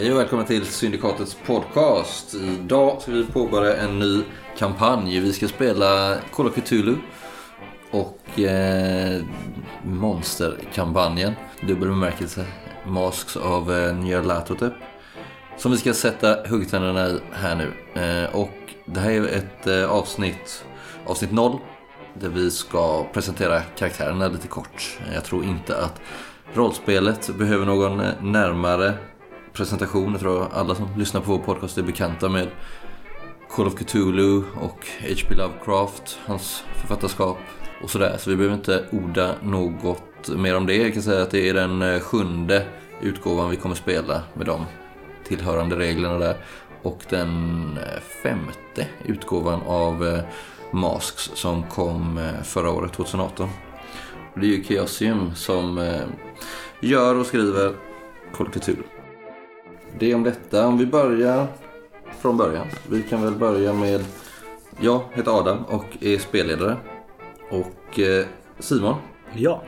Hej och välkomna till Syndikatets podcast. Idag ska vi påbörja en ny kampanj. Vi ska spela Call of Cthulhu och eh, Monsterkampanjen. Dubbel bemärkelse. Masks av eh, Nyarlathotep. Som vi ska sätta huggtänderna i här nu. Eh, och det här är ett eh, avsnitt, avsnitt 0. Där vi ska presentera karaktärerna lite kort. Jag tror inte att rollspelet behöver någon eh, närmare presentation. Jag tror alla som lyssnar på vår podcast är bekanta med Call of Cthulhu och H.P. Lovecraft, hans författarskap och sådär. Så vi behöver inte orda något mer om det. Jag kan säga att det är den eh, sjunde utgåvan vi kommer spela med de tillhörande reglerna där. Och den eh, femte utgåvan av eh, Masks som kom förra året, 2018. Det är ju Chaosium som gör och skriver Call of Cthulhu. Det om detta. Om vi börjar från början. Vi kan väl börja med... Jag heter Adam och är spelledare. Och eh, Simon, Ja,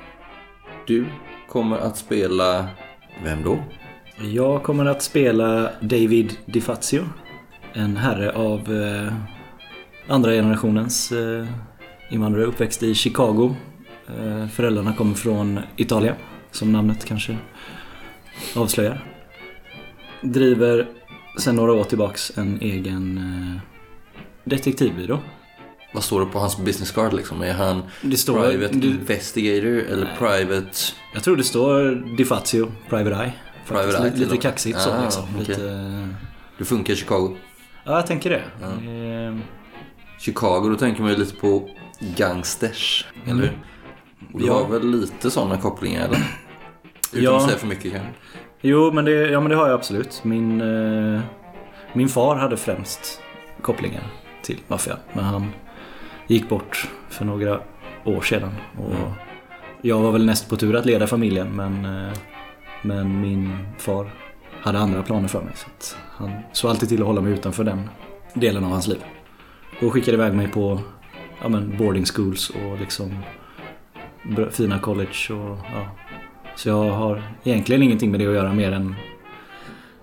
du kommer att spela... Vem då? jag kommer att spela David DiFazio. En herre av eh, andra generationens eh, invandrare uppväxt i Chicago. Eh, föräldrarna kommer från Italien, som namnet kanske avslöjar. Driver sedan några år tillbaks en egen eh, detektivbyrå. Vad står det på hans business card liksom? Är han Det står, private du, investigator eller private... jag tror det står DiFazio, Private Eye. Private Eye lite, kaxigt så Ah, liksom. okej. Lite, eh, Du funkar i Chicago. Ja, jag tänker det. Ja. Eh, Chicago, då tänker man ju lite på gangsters. Eller hur? Och du Ja. har väl lite sådana kopplingar eller? Utan Ja. att säga för mycket kanske. Jo, men det, ja, men det har jag absolut. Min, eh, min far hade främst kopplingar till maffian. Men han gick bort för några år sedan. Och Mm. Jag var väl näst på tur att leda familjen, men, eh, men min far hade andra planer för mig. Så han såg alltid till att hålla mig utanför den delen av hans liv. Och skickade iväg mig på ja, men boarding schools och liksom fina college. Och, ja. Så jag har egentligen ingenting med det att göra mer än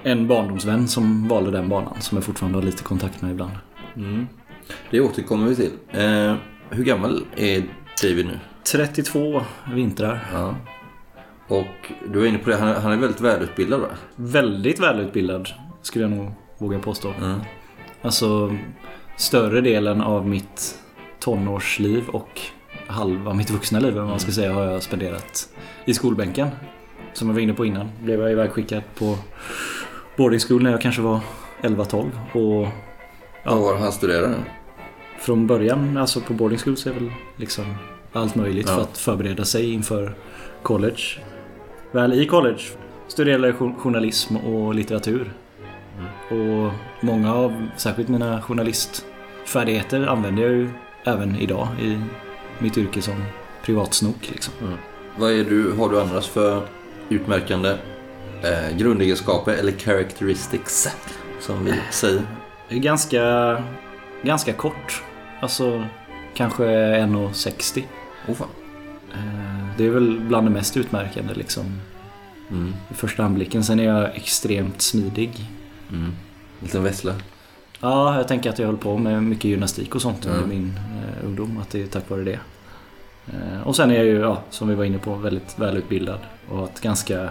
en barndomsvän som valde den banan som jag fortfarande har lite kontakt med ibland. Mm. Det återkommer vi till. Eh, hur gammal är David nu? 32 vintrar. Ja. Och du var inne på det, han är, han är väldigt välutbildad va? Väldigt välutbildad skulle jag nog våga påstå. Mm. Alltså större delen av mitt tonårsliv och halva mitt vuxna liv, man ska säga, har jag spenderat i skolbänken. Som jag var inne på innan blev jag ivägskickad på boarding school när jag kanske var 11-12. Och Ja. Vad var det han studerade? från början, alltså på boarding school så är väl liksom allt möjligt Ja. för att förbereda sig inför college. Väl i college studerade jag jour- journalism och litteratur. Och många av, särskilt mina journalistfärdigheter använder jag ju även idag i mitt yrke som privatsnok liksom. Vad är du, har du annars för utmärkande eh, grundegenskaper eller characteristics som vi säger? Ganska, ganska kort. Alltså kanske 1,60. Oh, fan. Eh, Det är väl bland det mest utmärkande liksom. Mm. I första anblicken. Sen är jag extremt smidig. Mm. Liten vessla. Ja, jag tänker att jag höll på med mycket gymnastik och sånt under Mm. min eh, ungdom. Att det är tack vare det. Eh, och sen är jag ju, ja, som vi var inne på, väldigt välutbildad. Och har ett ganska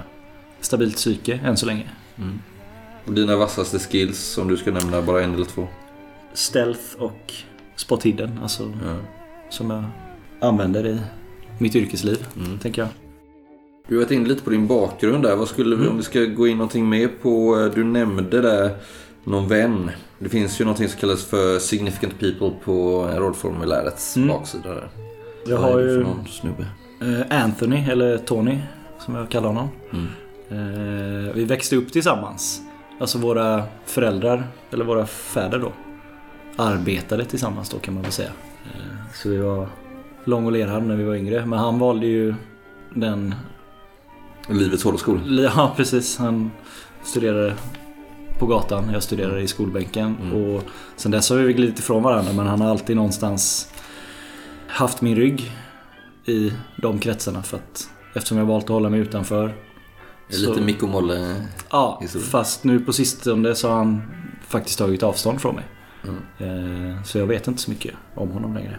stabilt psyke än så länge. Mm. Och dina vassaste skills, om du ska nämna bara en eller två? Stealth och spot hidden. Alltså Ja. som jag använder i mitt yrkesliv, Mm. tänker jag. Du har varit inne lite på din bakgrund där. Vad skulle vi, Mm. om vi ska gå in någonting mer på, eh, du nämnde där någon vän. Det finns ju någonting som kallas för significant people på rollformulärets Mm. baksida där. Jag har ju någon snubbe? eh, Anthony, eller Tony, som jag kallar honom. Mm. Eh, vi växte upp tillsammans. Alltså våra föräldrar, eller våra fäder då, arbetade tillsammans då kan man väl säga. Eh, så vi var lång och lerhand när vi var yngre. Men han valde ju den... Livets hårda skola. Ja, precis. Han studerade på gatan, jag studerade i skolbänken. Mm. Och sen dess har vi glidit ifrån varandra men han har alltid någonstans haft min rygg i de kretsarna. För att eftersom jag valt att hålla mig utanför Det är lite Så- Mikko Molle. Ja, fast nu på sistone så har han faktiskt tagit avstånd från mig. Mm. Eh, Så jag vet inte så mycket om honom längre.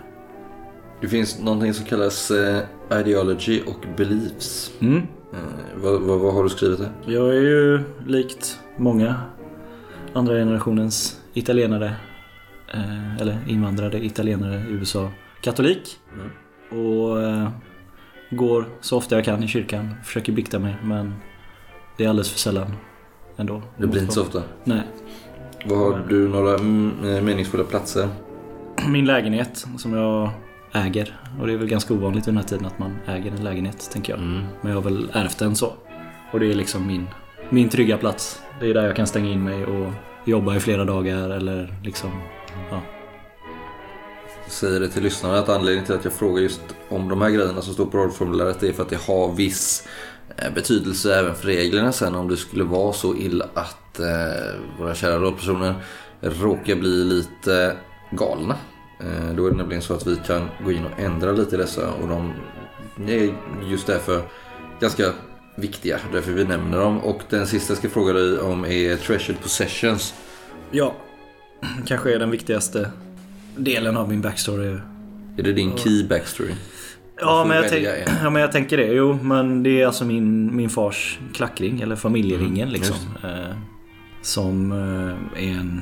Det finns någonting som kallas eh, ideology och beliefs. Mm. Eh, vad, vad, vad har du skrivit där? Jag är ju likt många andra generationens italienare, eh, eller invandrade italienare i USA, katolik. Mm. Och eh, går så ofta jag kan i kyrkan, försöker bikta mig men det är alldeles för sällan ändå. Det blir inte så ofta. Nej. Vad har du några mm, meningsfulla platser? Min lägenhet som jag äger. Och det är väl ganska ovanligt vid den här tiden att man äger en lägenhet, tänker jag. Mm. Men jag har väl ärvt den så. Och det är liksom min, min trygga plats. Det är där jag kan stänga in mig och jobba i flera dagar eller liksom... Ja. Jag säger det till lyssnarna att anledningen till att jag frågar just om de här grejerna som står på rollformuläret är för att det har viss eh, betydelse även för reglerna sen om det skulle vara så illa att eh, våra kära rollpersoner råkar bli lite galna. Eh, då är det nämligen så att vi kan gå in och ändra lite i dessa och de är just därför ganska viktiga. Därför vi nämner dem. Och den sista jag ska fråga dig om är Treasured Possessions. ja. Kanske är den viktigaste delen av min backstory. Är det din key backstory? Ja men, jag tänk, ja, men jag tänker det. Jo, men det är alltså min, min fars klackring, eller familjeringen Mm, liksom. Eh, som eh, är en...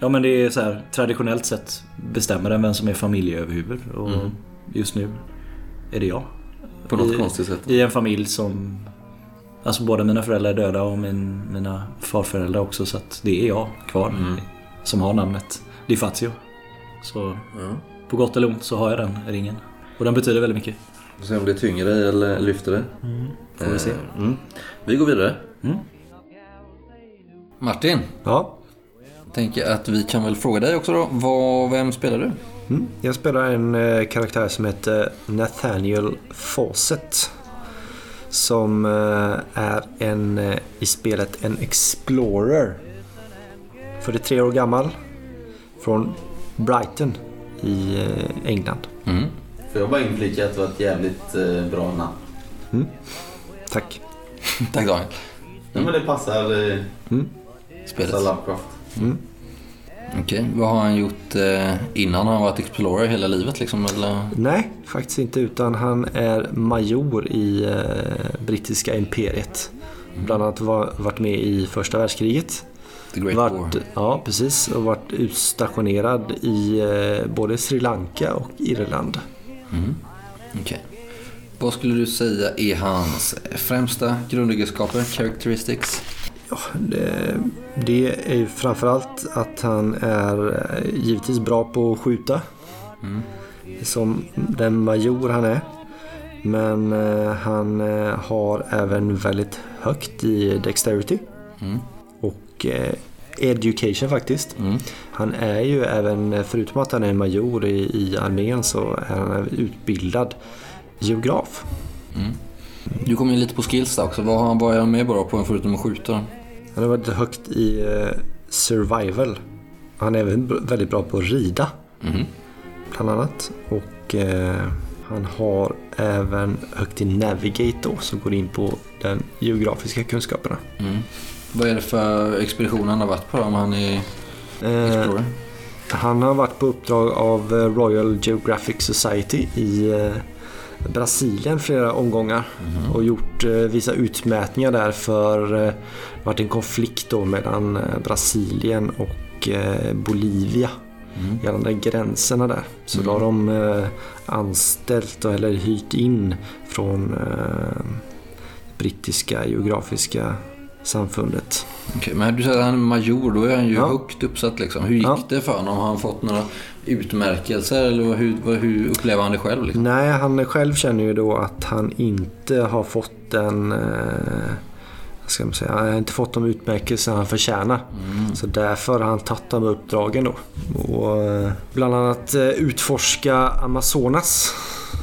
Ja men det är så här, traditionellt sett bestämmer den vem som är familjeöverhuvud. Och Mm. just nu är det jag. På något I- konstigt sätt. I en familj som... Alltså båda mina föräldrar är döda och min, mina farföräldrar också. Så att det är jag kvar. Mm. Som har namnet Di Fazio. Så Ja. på gott eller ont så har jag den ringen. Och den betyder väldigt mycket. Får se om det tynger dig eller lyfter dig. Får vi se. Eh, Mm. Vi går vidare. Mm. Martin, Ja, tänker att vi kan väl fråga dig också då. Vad, vem spelar du? mm. jag spelar en eh, karaktär som heter Nathaniel Fawcett. Som eh, är en, eh, i spelet en Explorer. 43 år gammal. Från Brighton i eh, England. Mm. Får jag bara inflika att det var ett jävligt bra namn? Tack. Tack Daniel. Ja, men det passar, Spelet. passar Lovecraft. Okej, vad har han gjort eh, innan? Har han varit Explorer hela livet liksom? Eller? Nej, faktiskt inte. Utan han är major i eh, brittiska imperiet. Bland annat var, varit med i första världskriget. The Great War? Vart, ja, precis. Och varit utstationerad i eh, både Sri Lanka och Irland. Okej. Vad skulle du säga är hans främsta grundegenskaper, characteristics? Ja, det, det är ju framförallt att han är eh, givetvis bra på att skjuta. Som den major han är. Men eh, han eh, har även väldigt högt i Dexterity. Mm. Och Education faktiskt. Mm. Han är ju även, förutom att han är en major i, i armén så är han utbildad geograf. Du kom ju lite på skills där också. Vad, vad är han med bra på förutom att skjuta? Han har varit högt i eh, survival. Han är även väldigt bra på att rida. Mhm. Bland annat. Och eh, han har även högt i navigate då, som går in på den geografiska kunskaperna. Mm. Vad är det för expedition han har varit på om han är Eh, Explorer? han har varit på uppdrag av eh, Royal Geographic Society i eh, Brasilien flera omgångar och gjort eh, vissa utmätningar där för eh, varit en konflikt då mellan eh, Brasilien och Bolivia gällande gränserna där. Så då har de anställt eller hyrt in från brittiska geografiska samfundet. Okej, men du säger att han är major, då är han ju Ja. högt uppsatt liksom. Hur gick Ja. det för honom? Har han fått några utmärkelser eller hur, hur upplever han det själv? Liksom? Nej, han själv känner ju då att han inte har fått den... Eh, vad ska man säga? Han har inte fått de utmärkelser han förtjänar. Så därför har han tagit de uppdragen då. Och eh, bland annat eh, utforska Amazonas.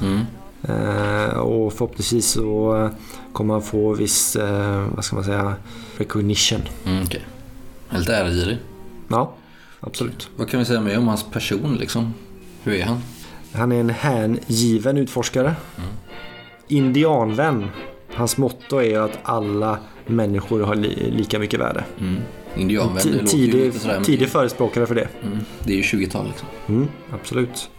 Mm. Eh, och förhoppningsvis så eh, kommer han få viss, eh, vad ska man säga, recognition. Mm, okej. Lite äregirig. Ja, absolut. Vad kan vi säga mer om hans person liksom? Hur är han? Han är en hängiven utforskare. Indianvän. Hans motto är att alla människor har li, lika mycket värde. Mm. Indianvän, det låter ju Tidig, lite sådär. tidig förespråkare för det. Mm. Det är ju 20-tal liksom. Mm, absolut.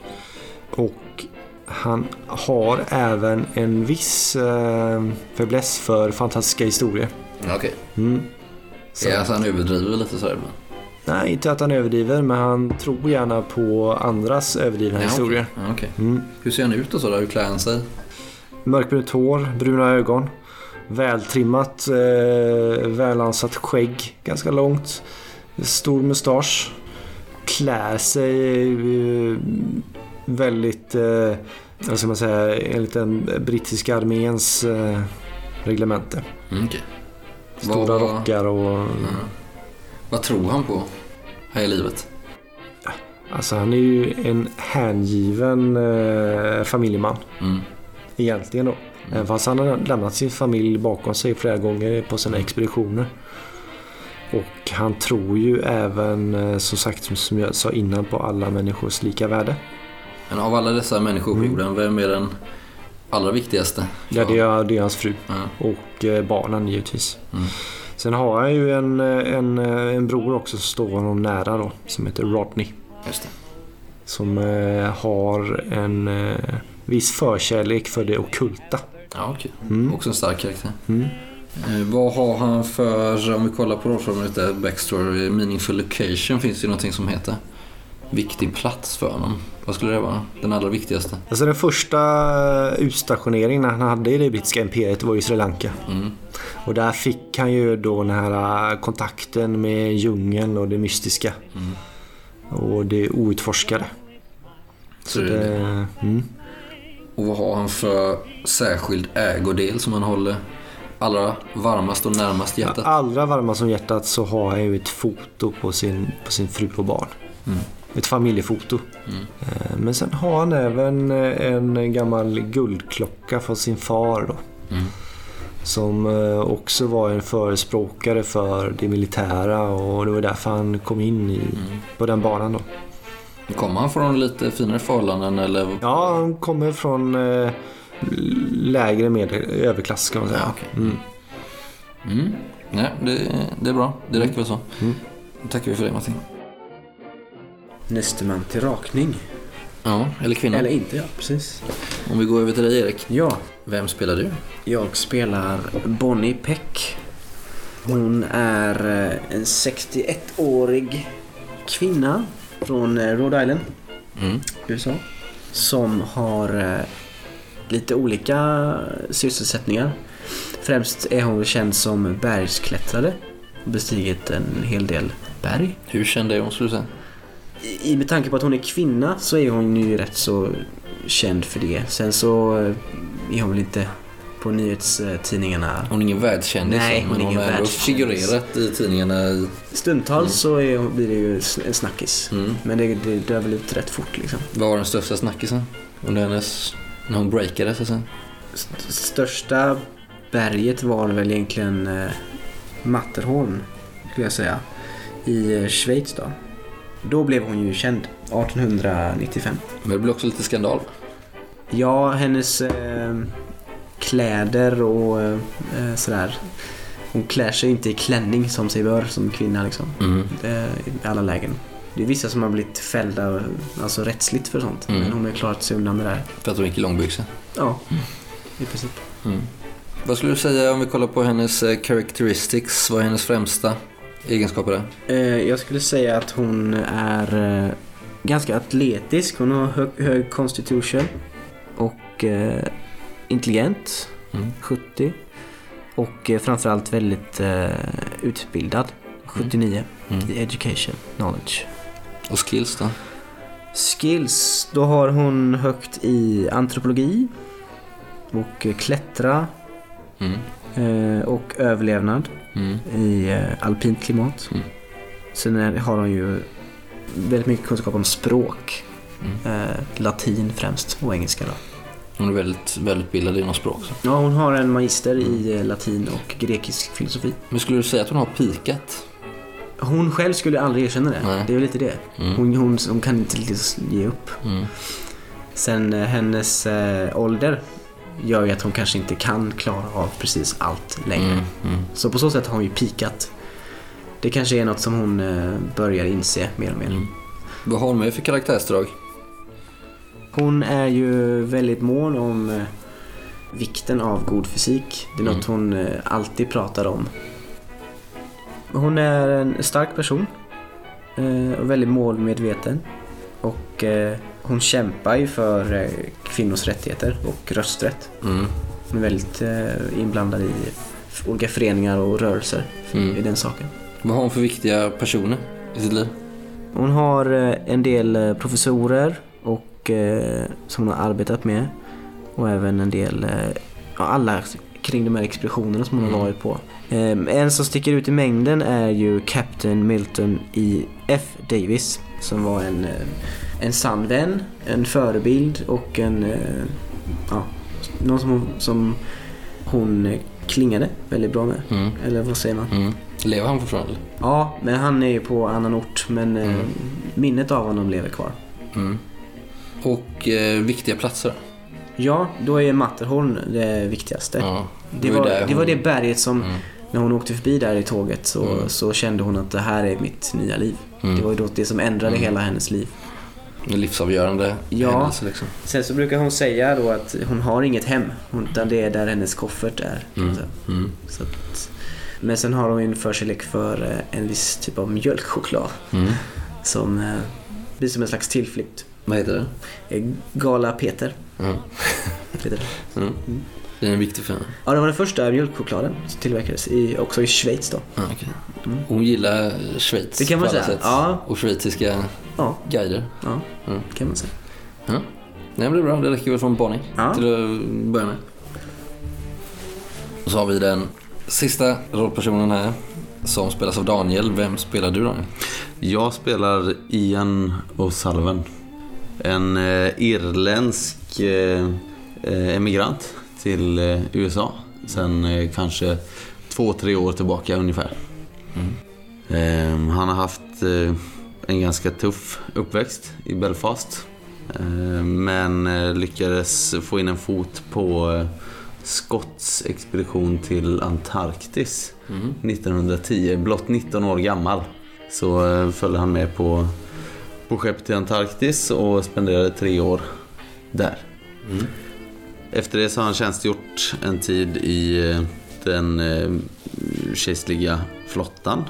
Och han har även en viss eh, fäbless för fantastiska historier. Okej. Mm. Så- Ja, alltså han överdriver lite sådär ibland. Nej, inte att han överdriver, men han tror gärna på andras överdrivna Ja, historier. Ja, okej. Mm. Hur ser han ut och sådär? Hur klär han sig? Mörkbrunt hår, bruna ögon. Vältrimmat, eh, välansat skägg, ganska långt. Stor mustasch. Klär sig eh, väldigt, eh, vad ska man säga, enligt den brittiska arméns eh, reglemente. Mm, okej. Stora Vad- rockar och... Ja. Vad tror han på här i livet? Alltså han är ju en hängiven eh, familjeman. Mm. Egentligen då. Även fast han har lämnat sin familj bakom sig flera gånger på sina expeditioner. Och han tror ju även, eh, som sagt, som jag sa innan, på alla människors lika värde. Men av alla dessa människor på Mm. jorden, vem är den allra viktigaste? Ja, det är, det är hans fru Ja. och eh, barnen givetvis. Mm. Sen har han ju en, en, en bror också som står honom nära då, som heter Rodney. Just det. Som eh, har en eh, viss förkärlek för det ockulta. Ja, okej. Mm. Också en stark karaktär. Mm. Eh, vad har han för, om vi kollar på rollformen lite, backstory, meaningful location finns det ju någonting som heter. Viktig plats för honom. Vad skulle det vara? Den allra viktigaste? Alltså den första utstationeringen han hade i det brittiska imperiet var ju Sri Lanka. Mm. Och där fick han ju då den här äh, kontakten med djungeln och det mystiska. Mm. Och det outforskade. Så det det. mm. Och vad har han för särskild ägodel som han håller allra varmast och närmast hjärtat? Allra varmast om hjärtat så har han ju ett foto på sin, på sin fru och barn. Mm. Ett familjefoto. Mm. Eh, Men sen har han även eh, en gammal guldklocka från sin far då. Mm. Som eh, också var en förespråkare för det militära och det var därför han kom in i, Mm. på den banan då. Kommer han från lite finare förhållanden eller? Ja, han kommer från eh, lägre medel, överklass kan man säga. Ja, okej. mm. Mm. Nej, det, det är bra. Det räcker väl så. Mm. Tackar vi för det Martin. Näste man till rakning. Ja, eller kvinna. Eller inte, ja. Precis. Om vi går över till dig Erik. Ja, Vem spelar du? jag spelar Bonnie Peck. Hon är eh, en 61-årig kvinna från eh, Rhode Island, Mm. USA. Som har eh, lite olika sysselsättningar. Främst är hon känd som bergsklättrare. Bestigit en hel del berg. Hur känd är hon skulle du säga? I, med tanke på att hon är kvinna så är hon ju rätt så känd för det. Sen så eh, är hon väl inte på nyhetstidningarna. Hon är ingen världskändis Nej, så, hon men är hon ingen har ändå figurerat i tidningarna i... Stundtals så är, hon- blir det ju en snackis. Mm. Men det, det dör väl ut rätt fort liksom. Vad var den största snackisen? Under hennes... När hon breakade så att säga. St- största berget var väl egentligen eh, Matterhorn, skulle jag säga. I eh, Schweiz då. Då blev hon ju känd, 1895. Men det blir också lite skandal. Ja, hennes eh, kläder och eh, sådär. Hon klär sig inte i klänning som sig bör som kvinna liksom. Mm. Det, I alla lägen. Det är vissa som har blivit fällda alltså rättsligt för sånt. Mm. Men hon har klarat sig undan det där. För att hon gick i långbyxor. Ja, i princip. Mm. Vad skulle du säga om vi kollar på hennes eh, characteristics? Vad är hennes främsta egenskaper där? Eh, jag skulle säga att hon är eh, ganska atletisk. Hon har hög, hög constitution. Och eh, intelligent. Mm. 70. Och framförallt väldigt utbildad. 79 Mm. i education knowledge. Och skills då? Skills, då har hon högt i antropologi och klättra Mm. och överlevnad Mm. i eh, alpint klimat. Mm. Sen är, har hon ju väldigt mycket kunskap om språk. Mm. Eh, latin främst och engelska då. Hon är väldigt välutbildad inom språk. Så. Ja, hon har en magister i eh, latin och grekisk filosofi. Men skulle du säga att hon har pikat? Hon själv skulle aldrig erkänna det. Nej. Det är väl lite det. Mm. Hon, hon, hon kan inte ge upp. Mm. Sen eh, hennes eh, ålder gör ju att hon kanske inte kan klara av precis allt längre. Mm, mm. Så på så sätt har hon ju pikat. Det kanske är något som hon eh, börjar inse mer och mer. Mm. Vad har hon med för karaktärsdrag? Hon är ju väldigt mån om eh, vikten av god fysik. Det är något hon eh, alltid pratar om. Hon är en stark person och väldigt målmedveten. Och eh, hon kämpar ju för eh, kvinnors rättigheter och rösträtt. Mm. Hon är väldigt eh, inblandad i olika föreningar och rörelser Mm. i den saken. Vad har hon för viktiga personer i sitt liv? Hon har eh, en del eh, professorer och, eh, som hon har arbetat med och även en del, ja, alla kring de här expeditionerna som hon har Mm. varit på. Eh, En som sticker ut i mängden är ju Captain Milton i F. Davis som var en, eh, en sann vän, en förebild och en, eh, ja, någon som hon, som hon eh, klingade väldigt bra med. Mm. Eller vad säger man? Mm. Lever han fortfarande? Ja, men han är ju på annan ort men Mm. minnet av honom lever kvar. Mm. Och eh, viktiga platser? Ja, då är Matterhorn det viktigaste. Ja. det, var var, ju där det var hon- det berget som, Mm. När hon åkte förbi där i tåget så, Mm. så kände hon att det här är mitt nya liv. Mm. Det var ju då det som ändrade hela hennes liv. En livsavgörande Ja. händelse liksom. Sen så brukar hon säga då att hon har inget hem, utan det är där hennes koffert är. Mm. Mm. Så att, men sen har hon en förkärlek för eh, en viss typ av mjölkchoklad Mm. som eh, blir som en slags tillflykt. Vad heter det? Eh, Gala Peter Mm. heter det. Mm. Det är en viktig film. Ja, det var den första mjölkchokladen som tillverkades i, också i Schweiz då. Ja, okej. Hon gillar Schweiz Det kan man på alla säga. sätt. Ja. Och schweiziska Ja, guider. ja Mm. kan man säga. Ja. Nej men det är bra, det räcker väl från Bonnie Ja. till att börja med. Och så har vi den sista rollpersonen här som spelas av Daniel. Vem spelar du Daniel? Jag spelar Ian O'Sullivan. En eh, irländsk eh, eh, emigrant till eh, USA. Sen eh, kanske två, tre år tillbaka ungefär. Eh, han har haft eh, en ganska tuff uppväxt i Belfast. Eh, men lyckades få in en fot på Scotts expedition till Antarktis 1910. Blott 19 år gammal. Så följde han med på, på skepp till Antarktis och spenderade tre år där. Efter det så har han tjänstgjort en tid i eh, den eh, kejserliga flottan.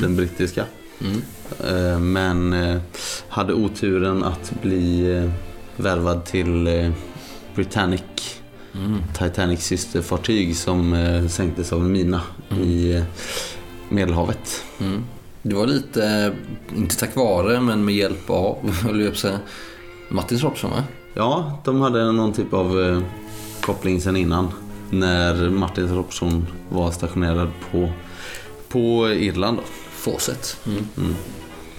Den brittiska. Mm. Eh, Men hade oturen att bli värvad till Britannic Mm. Titanics systerfartyg som sänktes av en mina i eh, Medelhavet. Mm. Det var lite, inte tack vare, men med hjälp av, höll jag på att säga, Martin Robson va? Ja, de hade någon typ av eh, koppling sen innan. När Martin Robson var stationerad på, på Irland. Då. Fawcett. Mm. Mm.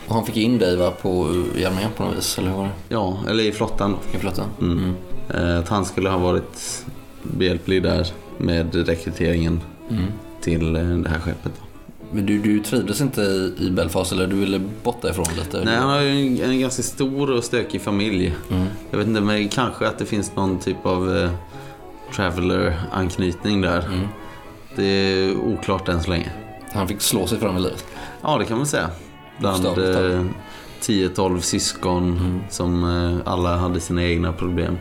Och han fick in dig va, på, i armén på något vis, eller hur var det? Ja, eller i flottan då. I flottan? Mm. Eh, Att han skulle ha varit behjälplig där med rekryteringen Mm. till eh, det här skeppet. Då. Men du, du trivdes inte i, i Belfast eller du ville bort därifrån lite? Nej, han har ju en, en ganska stor och stökig familj. Mm. Jag vet inte, men kanske att det finns någon typ av eh, traveler-anknytning där. Mm. Det är oklart än så länge. Han fick slå sig fram i livet? Ja, det kan man säga. Bland eh, 10-12 syskon Mm. som eh, alla hade sina egna problem.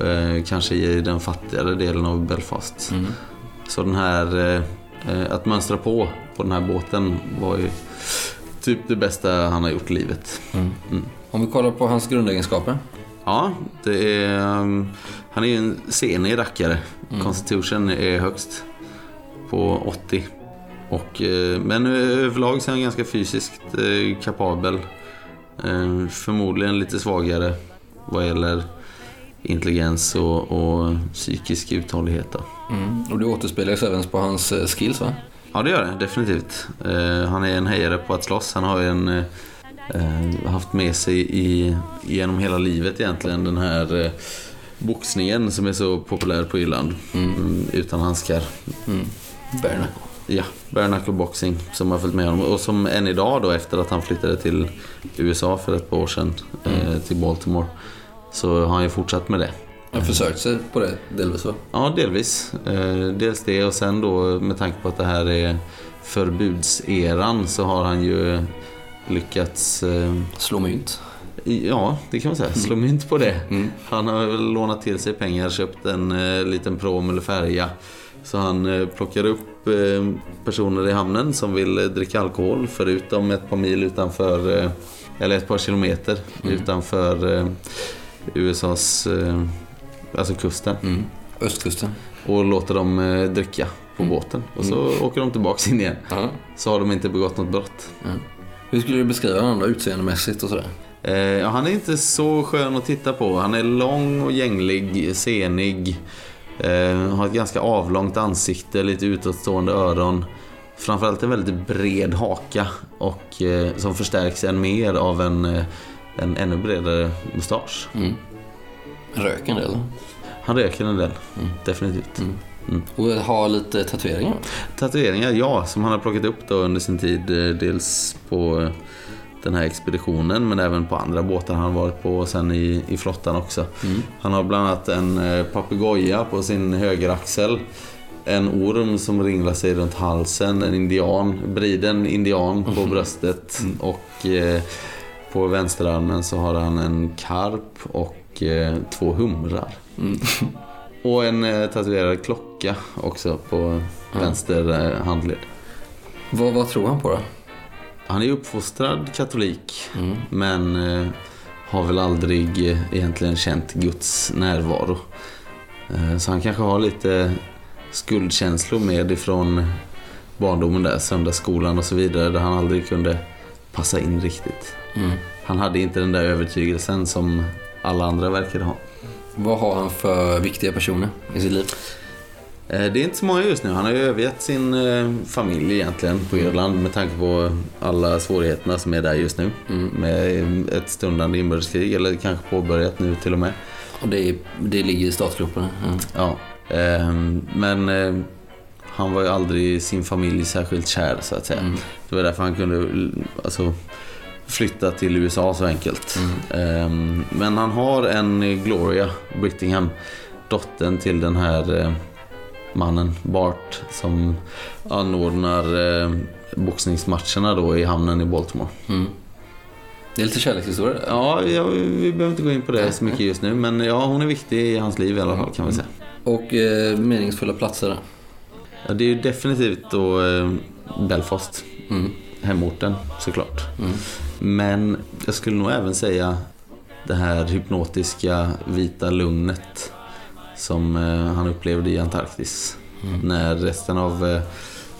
Eh, kanske i den fattigare delen av Belfast. Mm. Så den här, eh, eh, att mönstra på på den här båten var ju typ det bästa han har gjort i livet. Mm. Mm. Om vi kollar på hans grundegenskaper. Ja, det är, um, han är ju en senig rackare. Mm. Constitution är högst på 80. Och, eh, men överlag så är han ganska fysiskt eh, kapabel. Eh, Förmodligen lite svagare vad gäller intelligens och, och psykisk uthållighet. Mm. Och det återspeglas även på hans eh, skills va? Ja, det gör det definitivt. Eh, han är en hejare på att slåss. Han har ju en, eh, eh, haft med sig i, genom hela livet egentligen den här eh, boxningen som är så populär på Irland. Mm, utan handskar. Mm. Knuckle. Ja, bare boxing som har följt med honom. Och som än idag då efter att han flyttade till USA för ett par år sedan, eh, till Baltimore. Så har han ju fortsatt med det. Han försökt sig på det delvis va? Ja, delvis. Eh, dels det och sen då med tanke på att det här är förbudseran så har han ju lyckats eh, Slå mynt. Ja, det kan man säga. Slå mynt på det. Mm. Han har väl lånat till sig pengar, köpt en eh, liten prom eller färja. Så han plockar upp personer i hamnen som vill dricka alkohol förutom ett par mil utanför, eller ett par kilometer utanför eh, USAs, alltså kusten. Mm. Östkusten. Och låter dem eh, dricka på båten. Och så åker de tillbaks in igen. Ja. Så har de inte begått något brott. Hur skulle du beskriva honom då utseendemässigt och sådär? Eh, ja, han är inte så skön att titta på. Han är lång och gänglig, senig. Eh, har ett ganska avlångt ansikte, lite utåtstående öron. Framförallt en väldigt bred haka och eh, som förstärks än mer av en, eh, en ännu bredare mustasch. Mm. Rök en del. Han röker en del, definitivt. Och har lite tatueringar. Tatueringar, ja, som han har plockat upp då under sin tid. eh, Dels på eh, den här expeditionen men även på andra båtar han varit på och sen i, i flottan också. Han har bland annat en eh, papegoja på sin högeraxel. En orm som ringlar sig runt halsen, en indian, briden indian på bröstet och eh, på vänsterarmen så har han en karp och eh, två humrar. Och en eh, tatuerad klocka också på vänster eh, handled. Vad, vad tror han på då? Han är uppfostrad katolik men eh, har väl aldrig egentligen känt Guds närvaro. Så han kanske har lite skuldkänslor med ifrån barndomen där, söndagsskolan och så vidare där han aldrig kunde passa in riktigt. Mm. Han hade inte den där övertygelsen som alla andra verkade ha. Vad har han för viktiga personer i sitt liv? Eh, Det är inte så många just nu. Han har ju övergett sin eh, familj egentligen på Irland med tanke på alla svårigheterna som är där just nu. Med eh, ett stundande inbördeskrig, eller kanske påbörjat nu till och med. Och det, det ligger i startgroparna. Mm. Ja. ehm, Men han var ju aldrig sin familj särskilt kär så att säga. Det var därför han kunde alltså, flytta till USA så enkelt. Ehm, Men han har en Gloria Brittingham, dottern till den här eh, mannen Bart som anordnar eh, boxningsmatcherna då i hamnen i Baltimore. Mm. Det är lite kärlekshistoria där. Ja, ja, vi behöver inte gå in på det så mycket just nu men ja, hon är viktig i hans liv i alla fall kan vi säga. Och eh, meningsfulla platser. Ja, det är ju definitivt då eh, Belfast. Mm. Hemorten såklart. Mm. Men jag skulle nog även säga det här hypnotiska vita lugnet som eh, han upplevde i Antarktis. När resten av eh,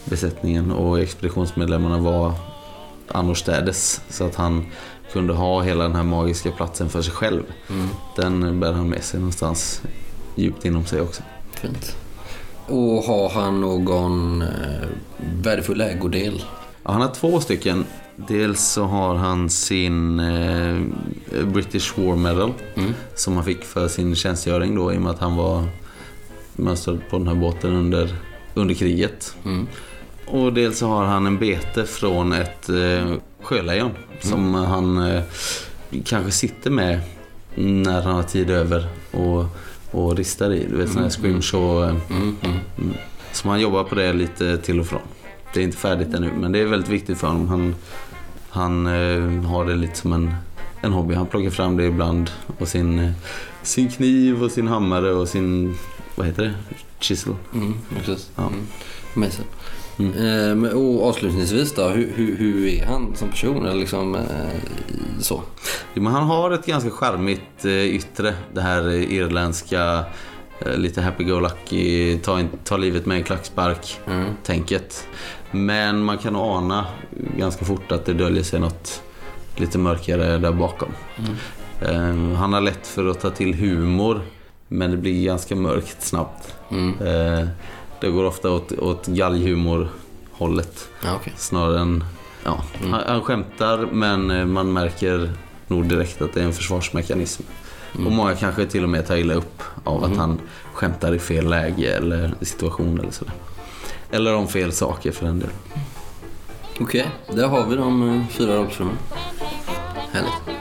besättningen och expeditionsmedlemmarna var annorstädes. Så att han kunde ha hela den här magiska platsen för sig själv. Mm. Den bär han med sig någonstans djupt inom sig också. Fint. Och har han någon eh, värdefull ägodel? Ja, han har två stycken. Dels så har han sin eh, British War Medal Mm. som han fick för sin tjänstgöring då i och med att han var mönstrad på den här båten under, under kriget. Mm. Och dels så har han en bete från ett eh, sjölejon som han eh, kanske sitter med när han har tid över och, och ristar i. Du vet sådana här scrimshaw eh, Mm. Mm. Mm. Så man jobbar på det lite till och från. Det är inte färdigt ännu men det är väldigt viktigt för honom. Han, han eh, har det lite som en, en hobby. Han plockar fram det ibland och sin, eh, sin kniv och sin hammare och sin, vad heter det? Chisel. Mm. Precis. Ja. Mm. Mm. Eh, och avslutningsvis då, hur, hur, hur är han som person? Eller liksom, eh, så. Jo, men han har ett ganska charmigt eh, yttre. Det här eh, irländska, lite happy-go-lucky, ta, ta livet med en klackspark Mm. Men man kan ana ganska fort att det döljer sig något lite mörkare där bakom. Eh, han har lätt för att ta till humor men det blir ganska mörkt snabbt. Mm. Eh, det går ofta åt, åt galghumor-hållet Ja, okej. snarare än... Ja, han, han skämtar men eh, man märker nog direkt att det är en försvarsmekanism. Och många kanske till och med tar illa upp av att han skämtar i fel läge eller situation eller sådär. Eller om fel saker för den delen. Okej, där har vi de eh, fyra rollfilmerna. Härligt.